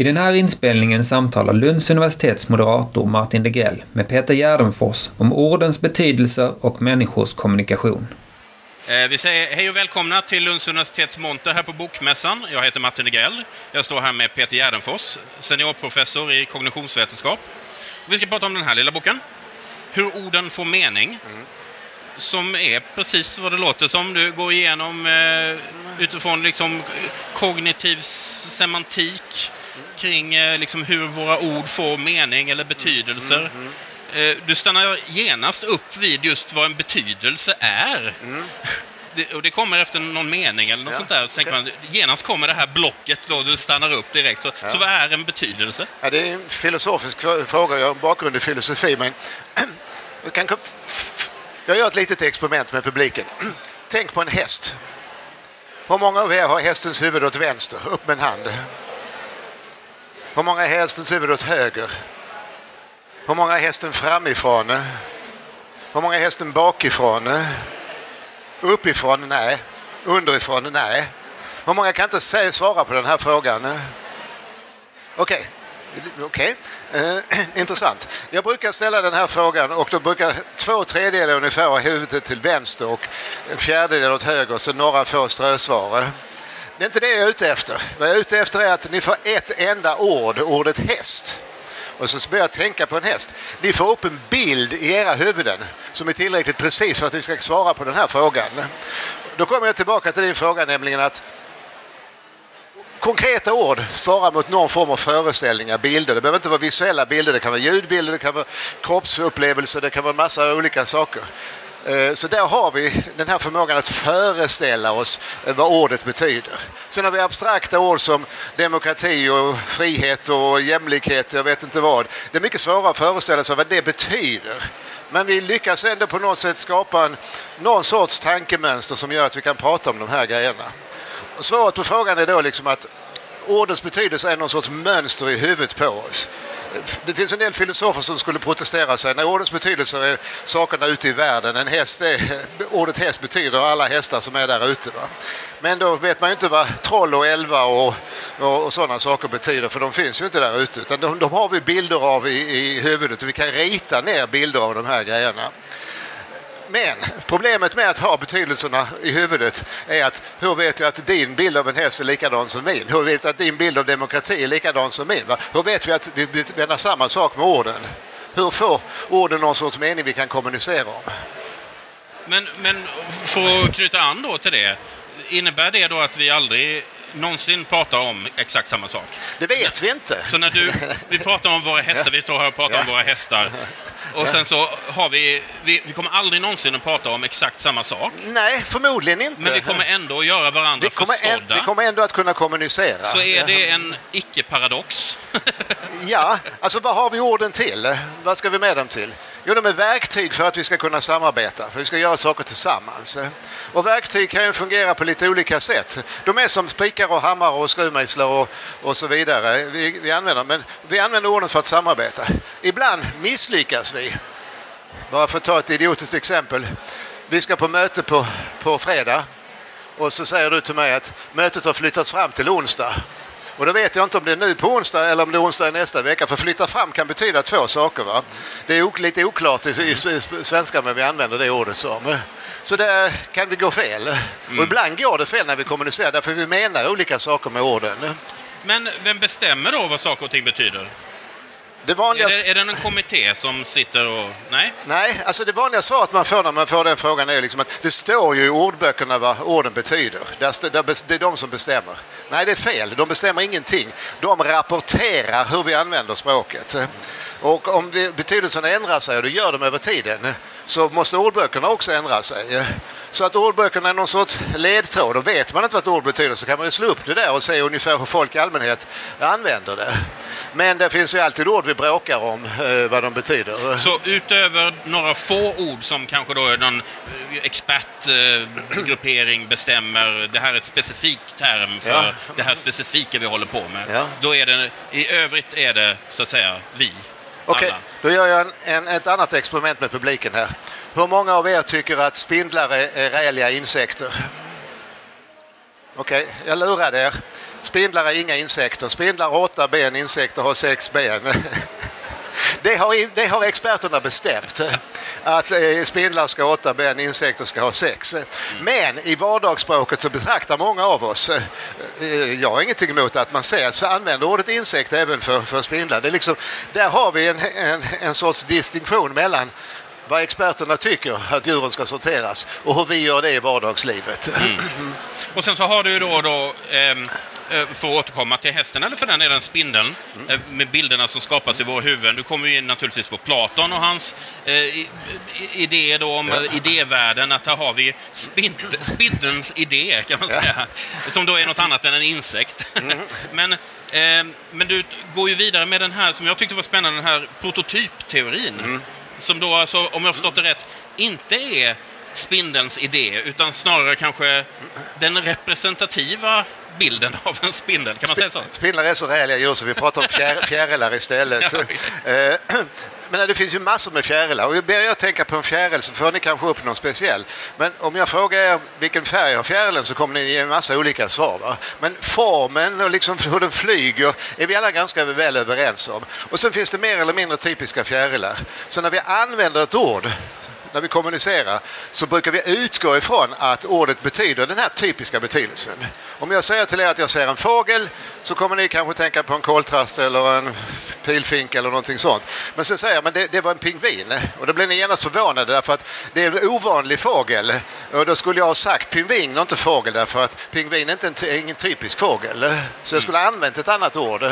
I den här inspelningen samtalar Lunds universitets moderator Martin Degrell med Peter Gärdenfors om ordens betydelse och människors kommunikation. Eh, vi säger hej och välkomna till Lunds universitets monter här på Bokmässan. Jag heter Martin Degrell. Jag står här med Peter Gärdenfors, seniorprofessor i kognitionsvetenskap. Vi ska prata om den här lilla boken. Hur orden får mening. Mm. Som är precis vad det låter som. Du går igenom eh, utifrån liksom kognitiv semantik kring eh, liksom hur våra ord får mening eller betydelser. Mm, mm, mm. Du stannar genast upp vid just vad en betydelse är. Mm. Det, och det kommer efter någon mening eller något ja, sånt där. Så tänker man, genast kommer det här blocket då du stannar upp direkt. Så, ja. så vad är en betydelse? Ja, det är en filosofisk fråga. Jag har bakgrund i filosofi, men jag, kan, jag gör ett litet experiment med publiken. Tänk på en häst. Hur många av er har hästens huvud åt vänster? Upp med en hand. Hur många är hästens huvud åt höger? Hur många är hästen framifrån? Eh. Hur många är hästen bakifrån? Eh. Uppifrån? Nej. Underifrån? Nej. Hur många kan inte säga, svara på den här frågan? Eh. Okej. Okay. okay. Eh, intressant. Jag brukar ställa den här frågan och då brukar två tredjedelar ungefär ha huvudet till vänster och en fjärdedel åt höger så några få strösvar. Det är inte det jag är ute efter. Vad jag är ute efter är att ni får ett enda ord, ordet häst. Och så börjar jag tänka på en häst. Ni får upp en bild i era huvuden som är tillräckligt precis för att ni ska svara på den här frågan. Då kommer jag tillbaka till din fråga, nämligen att konkreta ord svarar mot någon form av föreställningar, bilder. Det behöver inte vara visuella bilder, det kan vara ljudbilder, det kan vara kroppsupplevelser, det kan vara massa olika saker. Eh, så där har vi den här förmågan att föreställa oss eh, vad ordet betyder. Sen har vi abstrakta ord som demokrati och frihet och jämlikhet, jag vet inte vad. Det är mycket svårare att föreställa sig vad det betyder. Men vi lyckas ändå på något sätt skapa en, någon sorts tankemönster som gör att vi kan prata om de här grejerna. Svaret på frågan är då liksom att ordens betydelse är någon sorts mönster i huvudet på oss det finns en del filosofer som skulle protestera sig. När ordens betydelse är sakerna ute i världen. En häst är, ordet häst betyder alla hästar som är där ute. Va? Men då vet man ju inte vad troll och elva och, och, och sådana saker betyder för de finns ju inte där ute. Utan de, de har vi bilder av i, i huvudet och vi kan rita ner bilder av de här grejerna. Men problemet med att ha betydelserna i huvudet är att hur vet jag att din bild av en häst är likadan som min? Hur vet jag att din bild av demokrati är likadan som min? Va? Hur vet vi att vi menar samma sak med orden? Hur får orden någon sorts mening vi kan kommunicera om? Men, men för att knyta an då till det, innebär det då att vi aldrig någonsin pratar om exakt samma sak? Det vet vi inte. Så när du, vi pratar om våra hästar, vi står här och pratar ja. om våra hästar. Och sen så har vi, vi, vi kommer aldrig någonsin att prata om exakt samma sak. Nej, förmodligen inte. Men vi kommer ändå att göra varandra vi kommer förstådda. Vi kommer ändå att kunna kommunicera. Så är det en icke-paradox. ja, alltså vad har vi orden till? Vad ska vi med dem till? Jo, de är verktyg för att vi ska kunna samarbeta, för vi ska göra saker tillsammans. Och verktyg kan ju fungera på lite olika sätt. De är som spikar och hammare och skruvmejslar och, och så vidare. Vi, vi, använder, men vi använder orden för att samarbeta. Ibland misslyckas vi. Bara för att ta ett idiotiskt exempel. Vi ska på möte på, på fredag och så säger du till mig att mötet har flyttats fram till onsdag. Och då vet jag inte om det är nu på onsdag eller om det är onsdag nästa vecka. För flytta fram kan betyda två saker. Va? Det är lite oklart i, i, i svenska men vi använder det ordet som. Så där kan det gå fel. Mm. Och ibland går det fel när vi kommunicerar därför vi menar olika saker med orden. Men vem bestämmer då vad saker och ting betyder? Det vanliga... är, det, är det en kommitté som sitter och... Nej? Nej, alltså det vanliga svaret man får när man får den frågan är liksom att det står ju i ordböckerna vad orden betyder. Det är de som bestämmer. Nej, det är fel. De bestämmer ingenting. De rapporterar hur vi använder språket. Och om betydelsen ändrar sig, och det gör de över tiden, så måste ordböckerna också ändra sig. Så att ordböckerna är någon sorts ledtråd. Och vet man inte vad ett ord betyder så kan man ju slå upp det där och se ungefär hur folk i allmänhet använder det. Men det finns ju alltid ord vi bråkar om eh, vad de betyder. Så utöver några få ord som kanske då någon eh, expertgruppering eh, bestämmer, det här är ett specifikt term för ja. det här specifika vi håller på med. Ja. Då är det, i övrigt är det så att säga vi. Okej, okay. då gör jag en, en, ett annat experiment med publiken här. Hur många av er tycker att spindlar är, är räliga insekter? Okej, okay, jag lurar er. Spindlar är inga insekter. Spindlar har åtta ben, insekter har sex ben. Det har, det har experterna bestämt. Att eh, spindlar ska ha åtta ben, insekter ska ha sex. Men i vardagsspråket så betraktar många av oss, eh, jag har ingenting emot att man säger, så använder ordet insekt även för, för spindlar. Det är liksom, där har vi en, en, en sorts distinktion mellan vad experterna tycker att djuren ska sorteras och hur vi gör det i vardagslivet. Mm. Och sen så har du då, då eh, för att återkomma till hästen, eller för den delen spindeln, mm. eh, med bilderna som skapas i våra huvuden. Du kommer ju in naturligtvis på Platon och hans eh, idé då om ja. idévärlden, att här har vi spindel, spindelns idé, kan man säga, ja. som då är något annat än en insekt. Mm. men, eh, men du går ju vidare med den här, som jag tyckte var spännande, den här prototypteorin. Mm som då alltså, om jag förstått det rätt, inte är spindelns idé, utan snarare kanske den representativa bilden av en spindel. Kan man säga så? Spindlar är så räliga djur så vi pratar om fjär, fjärilar istället. Ja, eh, men det finns ju massor med fjärilar och ber jag tänka på en fjäril så får ni kanske upp någon speciell. Men om jag frågar er vilken färg har fjärilen så kommer ni ge en massa olika svar. Va? Men formen och liksom hur den flyger är vi alla ganska väl överens om. Och sen finns det mer eller mindre typiska fjärilar. Så när vi använder ett ord när vi kommunicerar så brukar vi utgå ifrån att ordet betyder den här typiska betydelsen. Om jag säger till er att jag ser en fågel så kommer ni kanske tänka på en koltrast eller en pilfink eller någonting sånt. Men sen säger jag men det, det var en pingvin och då blir ni genast förvånade därför att det är en ovanlig fågel. Och då skulle jag ha sagt pingvin och inte fågel därför att pingvin är inte en, ingen typisk fågel. Så jag skulle ha använt ett annat ord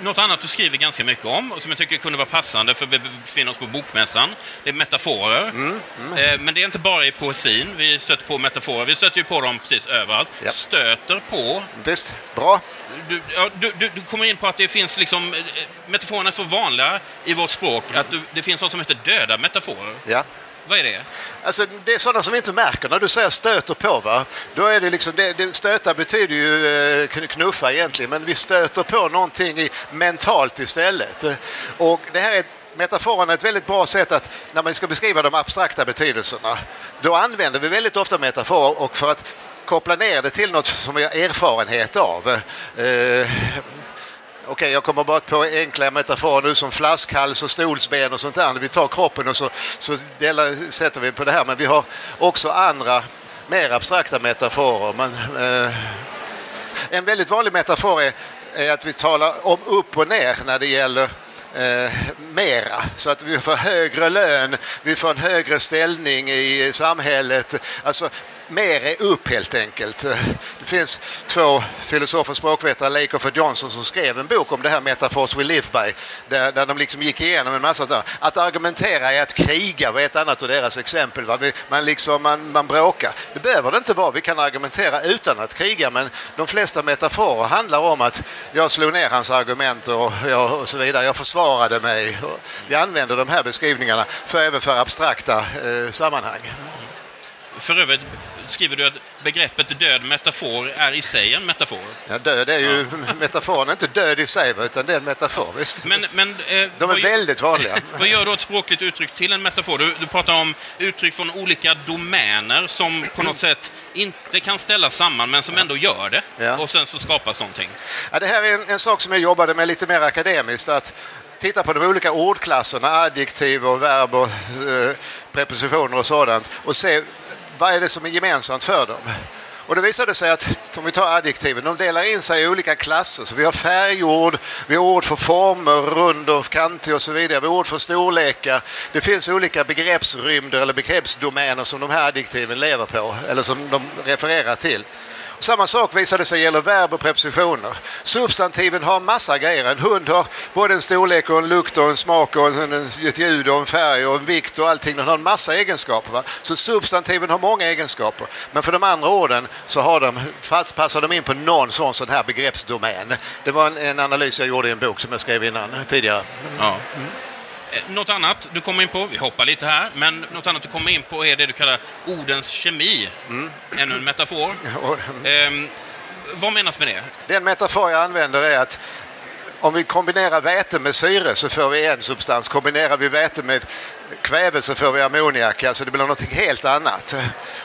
något annat du skriver ganska mycket om och som jag tycker kunde vara passande för vi befinner oss på Bokmässan, det är metaforer. Mm, mm. Eh, men det är inte bara i poesin vi stöter på metaforer, vi stöter ju på dem precis överallt. Yep. Stöter på... Visst, bra. Du, ja, du, du, du, kommer in på att det finns liksom... Eh, metaforerna är så vanliga i vårt språk mm. att det finns något som heter döda metaforer. Ja. Vad är det? Alltså, det är sådana som inte märker. När du säger stöter på, va? Då är det liksom, det, det, stöta betyder ju eh, knuffa egentligen, men vi stöter på någonting i, mentalt istället. Och det här är metaforen är ett väldigt bra sätt att när man ska beskriva de abstrakta betydelserna, då använder vi väldigt ofta metaforer och för att koppla ner det till något som vi har erfarenhet av. Eh, Okej, okay, jag kommer bara på enkla metaforer nu som flaskhals och stolsben och sånt där. Vi tar kroppen och så, så delar, sätter vi på det här. Men vi har också andra mer abstrakta metaforer. Men, eh, en väldigt vanlig metafor är, är, att vi talar om upp och ner när det gäller eh, mera. Så att vi får högre lön, vi får en högre ställning i samhället. Alltså mer är upp helt enkelt. Det finns två filosofer och språkvetare, Lakoff och Johnson, som skrev en bok om det här Metaphors we live by, där, där de liksom gick igenom en massa där. Att argumentera är att kriga var ett annat av deras exempel. Va? Man, liksom, man, man bråkar. Det behöver det inte vara. Vi kan argumentera utan att kriga, men de flesta metaforer handlar om att jag slog ner hans argument och, jag, och så vidare. Jag försvarade mig. Vi använder de här beskrivningarna för, även för abstrakta eh, sammanhang. För övrigt skriver du att begreppet död metafor är i sig en metafor. Ja, död är ju ja. metaforen, inte död i sig, utan det är en metafor. Visst? Men, men, eh, De är väldigt vanliga. vad gör då ett språkligt uttryck till en metafor? Du, du pratar om uttryck från olika domäner som på något sätt inte kan ställas samman, men som ändå gör det. Ja. Och sen så skapas någonting. Ja, det här är en, en sak som jag jobbade med lite mer akademiskt. Att titta på de olika ordklasserna, adjektiv och verb och eh, prepositioner och sådant och se vad är det som är gemensamt för dem? Och det visade sig att, om vi tar adjektiven, de delar in sig i olika klasser. Så vi har färgord, vi har ord för former, rund och kantig och så vidare. Vi har ord för storlekar. Det finns olika begreppsrymder eller begreppsdomäner som de här adjektiven lever på, eller som de refererar till. Samma sak visade sig gälla verb och prepositioner. Substantiven har massa grejer. En hund har både en storlek och en lukt och en smak och en, ett ljud och en färg och en vikt och allting. Den har en massa egenskaper. Va? Så substantiven har många egenskaper. Men för de andra orden så har de, fast passar de in på någon sån, sån här begreppsdomän. Det var en, en analys jag gjorde i en bok som jag skrev innan tidigare. Ja. Mm. Eh, något annat du kommer in på, vi hoppar lite här, men något annat du kommer in på är det du kallar ordens kemi. Mm. Ännu en metafor. Mm. Eh, vad menas med det? Den metafor jag använder är att om vi kombinerar väte med syre så får vi en substans. Kombinerar vi väte med kväve så får vi ammoniak. Alltså det blir något helt annat.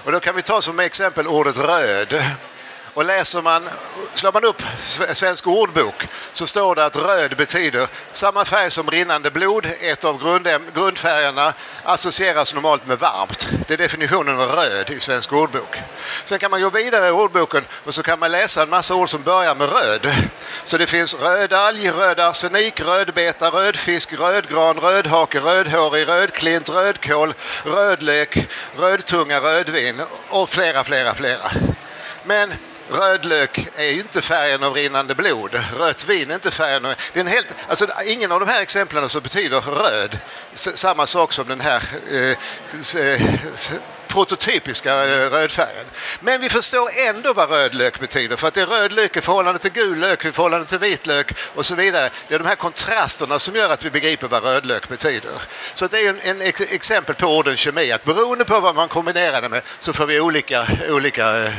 Och då kan vi ta som exempel ordet röd. Och läser man, slår man upp Svensk ordbok så står det att röd betyder samma färg som rinnande blod. Ett av grundfärgerna associeras normalt med varmt. Det är definitionen av röd i Svensk ordbok. Sen kan man gå vidare i ordboken och så kan man läsa en massa ord som börjar med röd. Så det finns rödalg, röd arsenik, rödbeta, rödfisk, rödgran, rödhake, rödhårig, rödklint, rödkål, rödlök, rödtunga, rödvin och flera, flera, flera. Men Rödlök är ju inte färgen av rinnande blod. Rött vin är inte färgen av... Det är en helt, alltså, ingen av de här exemplen så betyder röd samma sak som den här eh, eh prototypiska eh, rödfärgen. Men vi förstår ändå vad rödlök betyder för att det är rödlök i förhållande till gul lök, i förhållande till vitlök och så vidare. Det är de här kontrasterna som gör att vi begriper vad rödlök betyder. Så det är en, en exempel på orden kemi, att beroende på vad man kombinerar det med så får vi olika, olika Eh,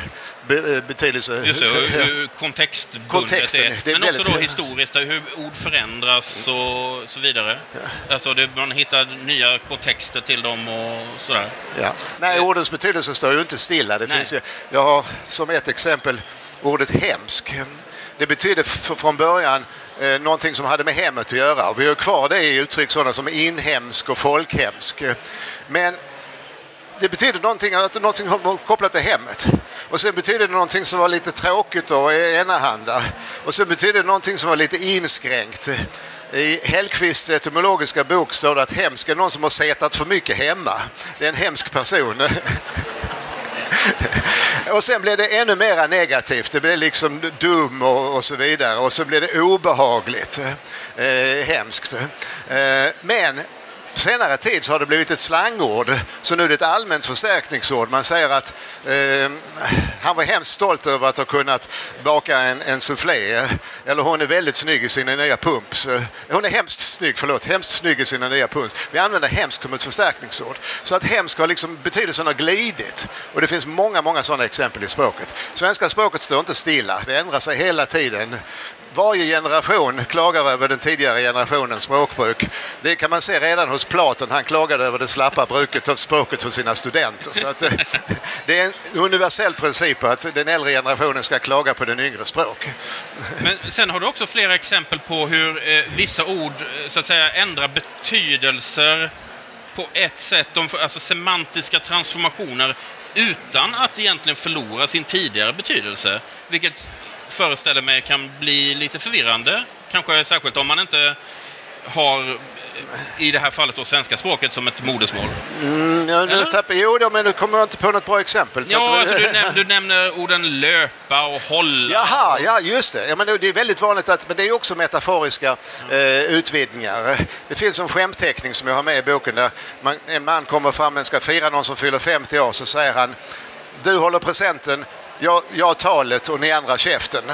betydelse. Just det, hur kontextbundet Kontexten, är. det är. Men också då historiskt, hur ord förändras och så vidare. Ja. Alltså det, man hittar nya kontexter till dem och sådär. Ja. Nej, ordens betydelse står ju inte stilla. Det finns ju, jag har som ett exempel ordet hemsk. Det betyder från början eh, någonting som hade med hemmet att göra. Vi har kvar det i uttryck sådana som inhemsk och folkhemsk. Men det betyder någonting, att någonting kopplat till hemmet. Och sen betyder det någonting som var lite tråkigt och enahanda. Och sen betyder det någonting som var lite inskränkt. I Hellqvists etymologiska bok står det att hemsk är någon som har setat för mycket hemma. Det är en hemsk person. och sen blev det ännu mer negativt. Det blev liksom dum och, och så vidare. Och så blev det obehagligt. Eh, hemskt. Eh, men senare tid så har det blivit ett slangord, så nu är det ett allmänt förstärkningsord. Man säger att eh, han var hemskt stolt över att ha kunnat baka en, en soufflé. Eller hon är väldigt snygg i sina nya pumps. Hon är hemskt snygg, förlåt, hemskt snygg i sina nya pumps. Vi använder hemskt som ett förstärkningsord. Så att hemskt har liksom, betydelsen har glidit. Och det finns många, många sådana exempel i språket. Svenska språket står inte stilla, det ändrar sig hela tiden varje generation klagar över den tidigare generationens språkbruk. Det kan man se redan hos Platon. Han klagade över det slappa bruket av språket hos sina studenter. Så att, eh, det är en universell princip att den äldre generationen ska klaga på den yngre språk. Men sen har du också flera exempel på hur eh, vissa ord eh, så att säga ändrar betydelser på ett sätt, de, alltså semantiska transformationer utan att egentligen förlora sin tidigare betydelse. Vilket föreställer mig kan bli lite förvirrande. Kanske särskilt om man inte har, i det här fallet, då, svenska språket som ett modersmål. Mm, ja, nu tappar, jo, då, men nu kommer jag inte på något bra exempel. ja, att, alltså, du, näm du, nämner orden löpa och hålla. Jaha, ja just det. Ja, men det är väldigt vanligt att, men det är också metaforiska eh, utvidgningar. Det finns en skämtteckning som jag har med i boken där man, en man kommer fram och ska fira någon som fyller 50 år så säger han du håller presenten, jag, jag talet och ni andra käften.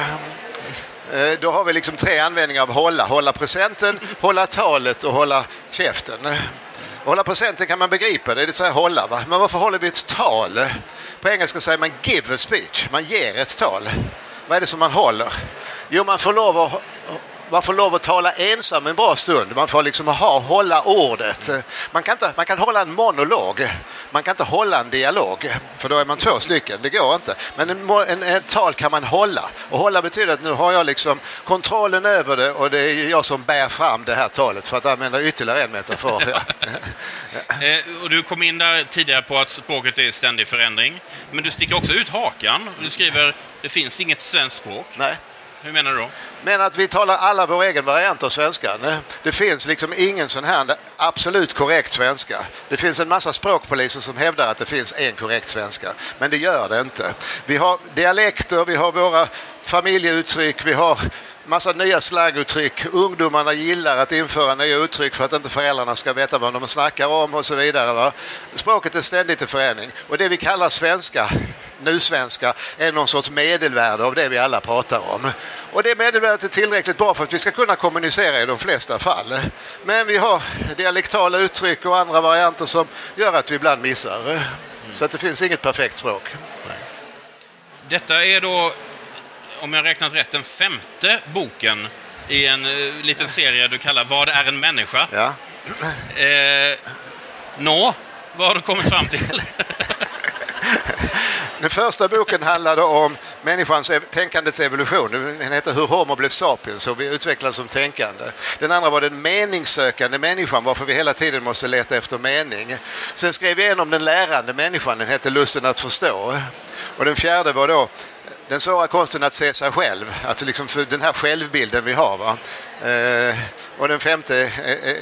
Eh, då har vi liksom tre användningar av hålla. Hålla presenten, hålla talet och hålla käften. Hålla presenten kan man begripa, det är det så här hålla. Va? Men varför håller vi ett tal? På engelska säger man give a speech, man ger ett tal. Vad är det som man håller? Jo, man får lov att man får lov att tala ensam en bra stund. Man får liksom ha, hålla ordet. Man kan, inte, man kan hålla en monolog. Man kan inte hålla en dialog, för då är man två stycken. Det går inte. Men en, en, ett tal kan man hålla. Och hålla betyder att nu har jag liksom kontrollen över det och det är jag som bär fram det här talet, för att använda ytterligare en metafor. Ja. Eh, och du kom in där tidigare på att språket är i ständig förändring. Men du sticker också ut hakan. Du skriver det finns inget svenskt språk. Nej. Hur menar du då? Men att vi talar alla vår egen variant av svenska. Det finns liksom ingen sån här absolut korrekt svenska. Det finns en massa språkpoliser som hävdar att det finns en korrekt svenska. Men det gör det inte. Vi har dialekter, vi har våra familjeuttryck, vi har massa nya slanguttryck. Ungdomarna gillar att införa nya uttryck för att inte föräldrarna ska veta vad de snackar om och så vidare. Va? Språket är ständigt i förändring. Och det vi kallar svenska nusvenska är någon sorts medelvärde av det vi alla pratar om. Och det medelvärdet är tillräckligt bra för att vi ska kunna kommunicera i de flesta fall. Men vi har dialektala uttryck och andra varianter som gör att vi ibland missar. Så att det finns inget perfekt språk. Detta är då, om jag räknat rätt, den femte boken i en uh, liten serie du kallar Vad är en människa? Ja. Eh, Nå, vad har du kommit fram till? Den första boken handlade om människans tänkandets evolution. Den heter Hur Homo blev sapiens, hur vi utvecklades som tänkande. Den andra var den meningssökande människan, varför vi hela tiden måste leta efter mening. Sen skrev jag en om den lärande människan, den hette Lusten att förstå. Och den fjärde var då den svåra konsten att se sig själv, alltså liksom för den här självbilden vi har. Va? Eh, och den femte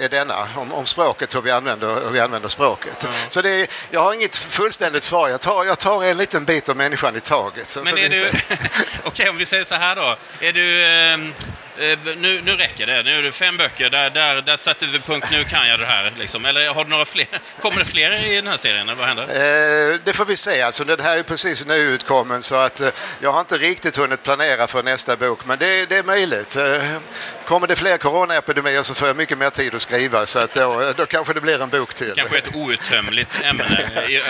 är, denna, om, om, språket, hur vi använder, hur vi använder språket. Mm. Så är, jag har inget fullständigt svar, jag tar, jag tar en liten bit av människan i taget. Men är du... Okej, okay, om vi säger så här då. Är du... Eh Eh, nu, nu räcker det. Nu är det fem böcker. Där, där, där sätter vi punkt. Nu kan jag det här. Liksom. Eller har du några fler? Kommer det fler i den här serien? Eller vad händer? Det får vi se. Alltså, den här är precis nyutkommen så att jag har inte riktigt hunnit planera för nästa bok. Men det, det är möjligt. Kommer det fler coronaepidemier så får jag mycket mer tid att skriva. Så att då, då kanske det blir en bok till. Kanske ett outtömligt ämne.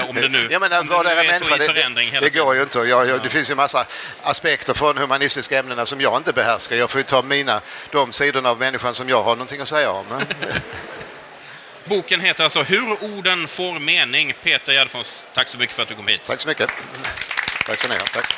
Om det nu, det är, människa, så i förändring det, det, det går ju inte. Jag, jag, det finns ju massa aspekter från humanistiska ämnena som jag inte behärskar. Jag får ju ta mina, de sidorna av människan som jag har någonting att säga om. Boken heter alltså Hur orden får mening. Peter Gärdfors, tack så mycket för att du kom hit. Tack så mycket. Tack så mycket. Tack.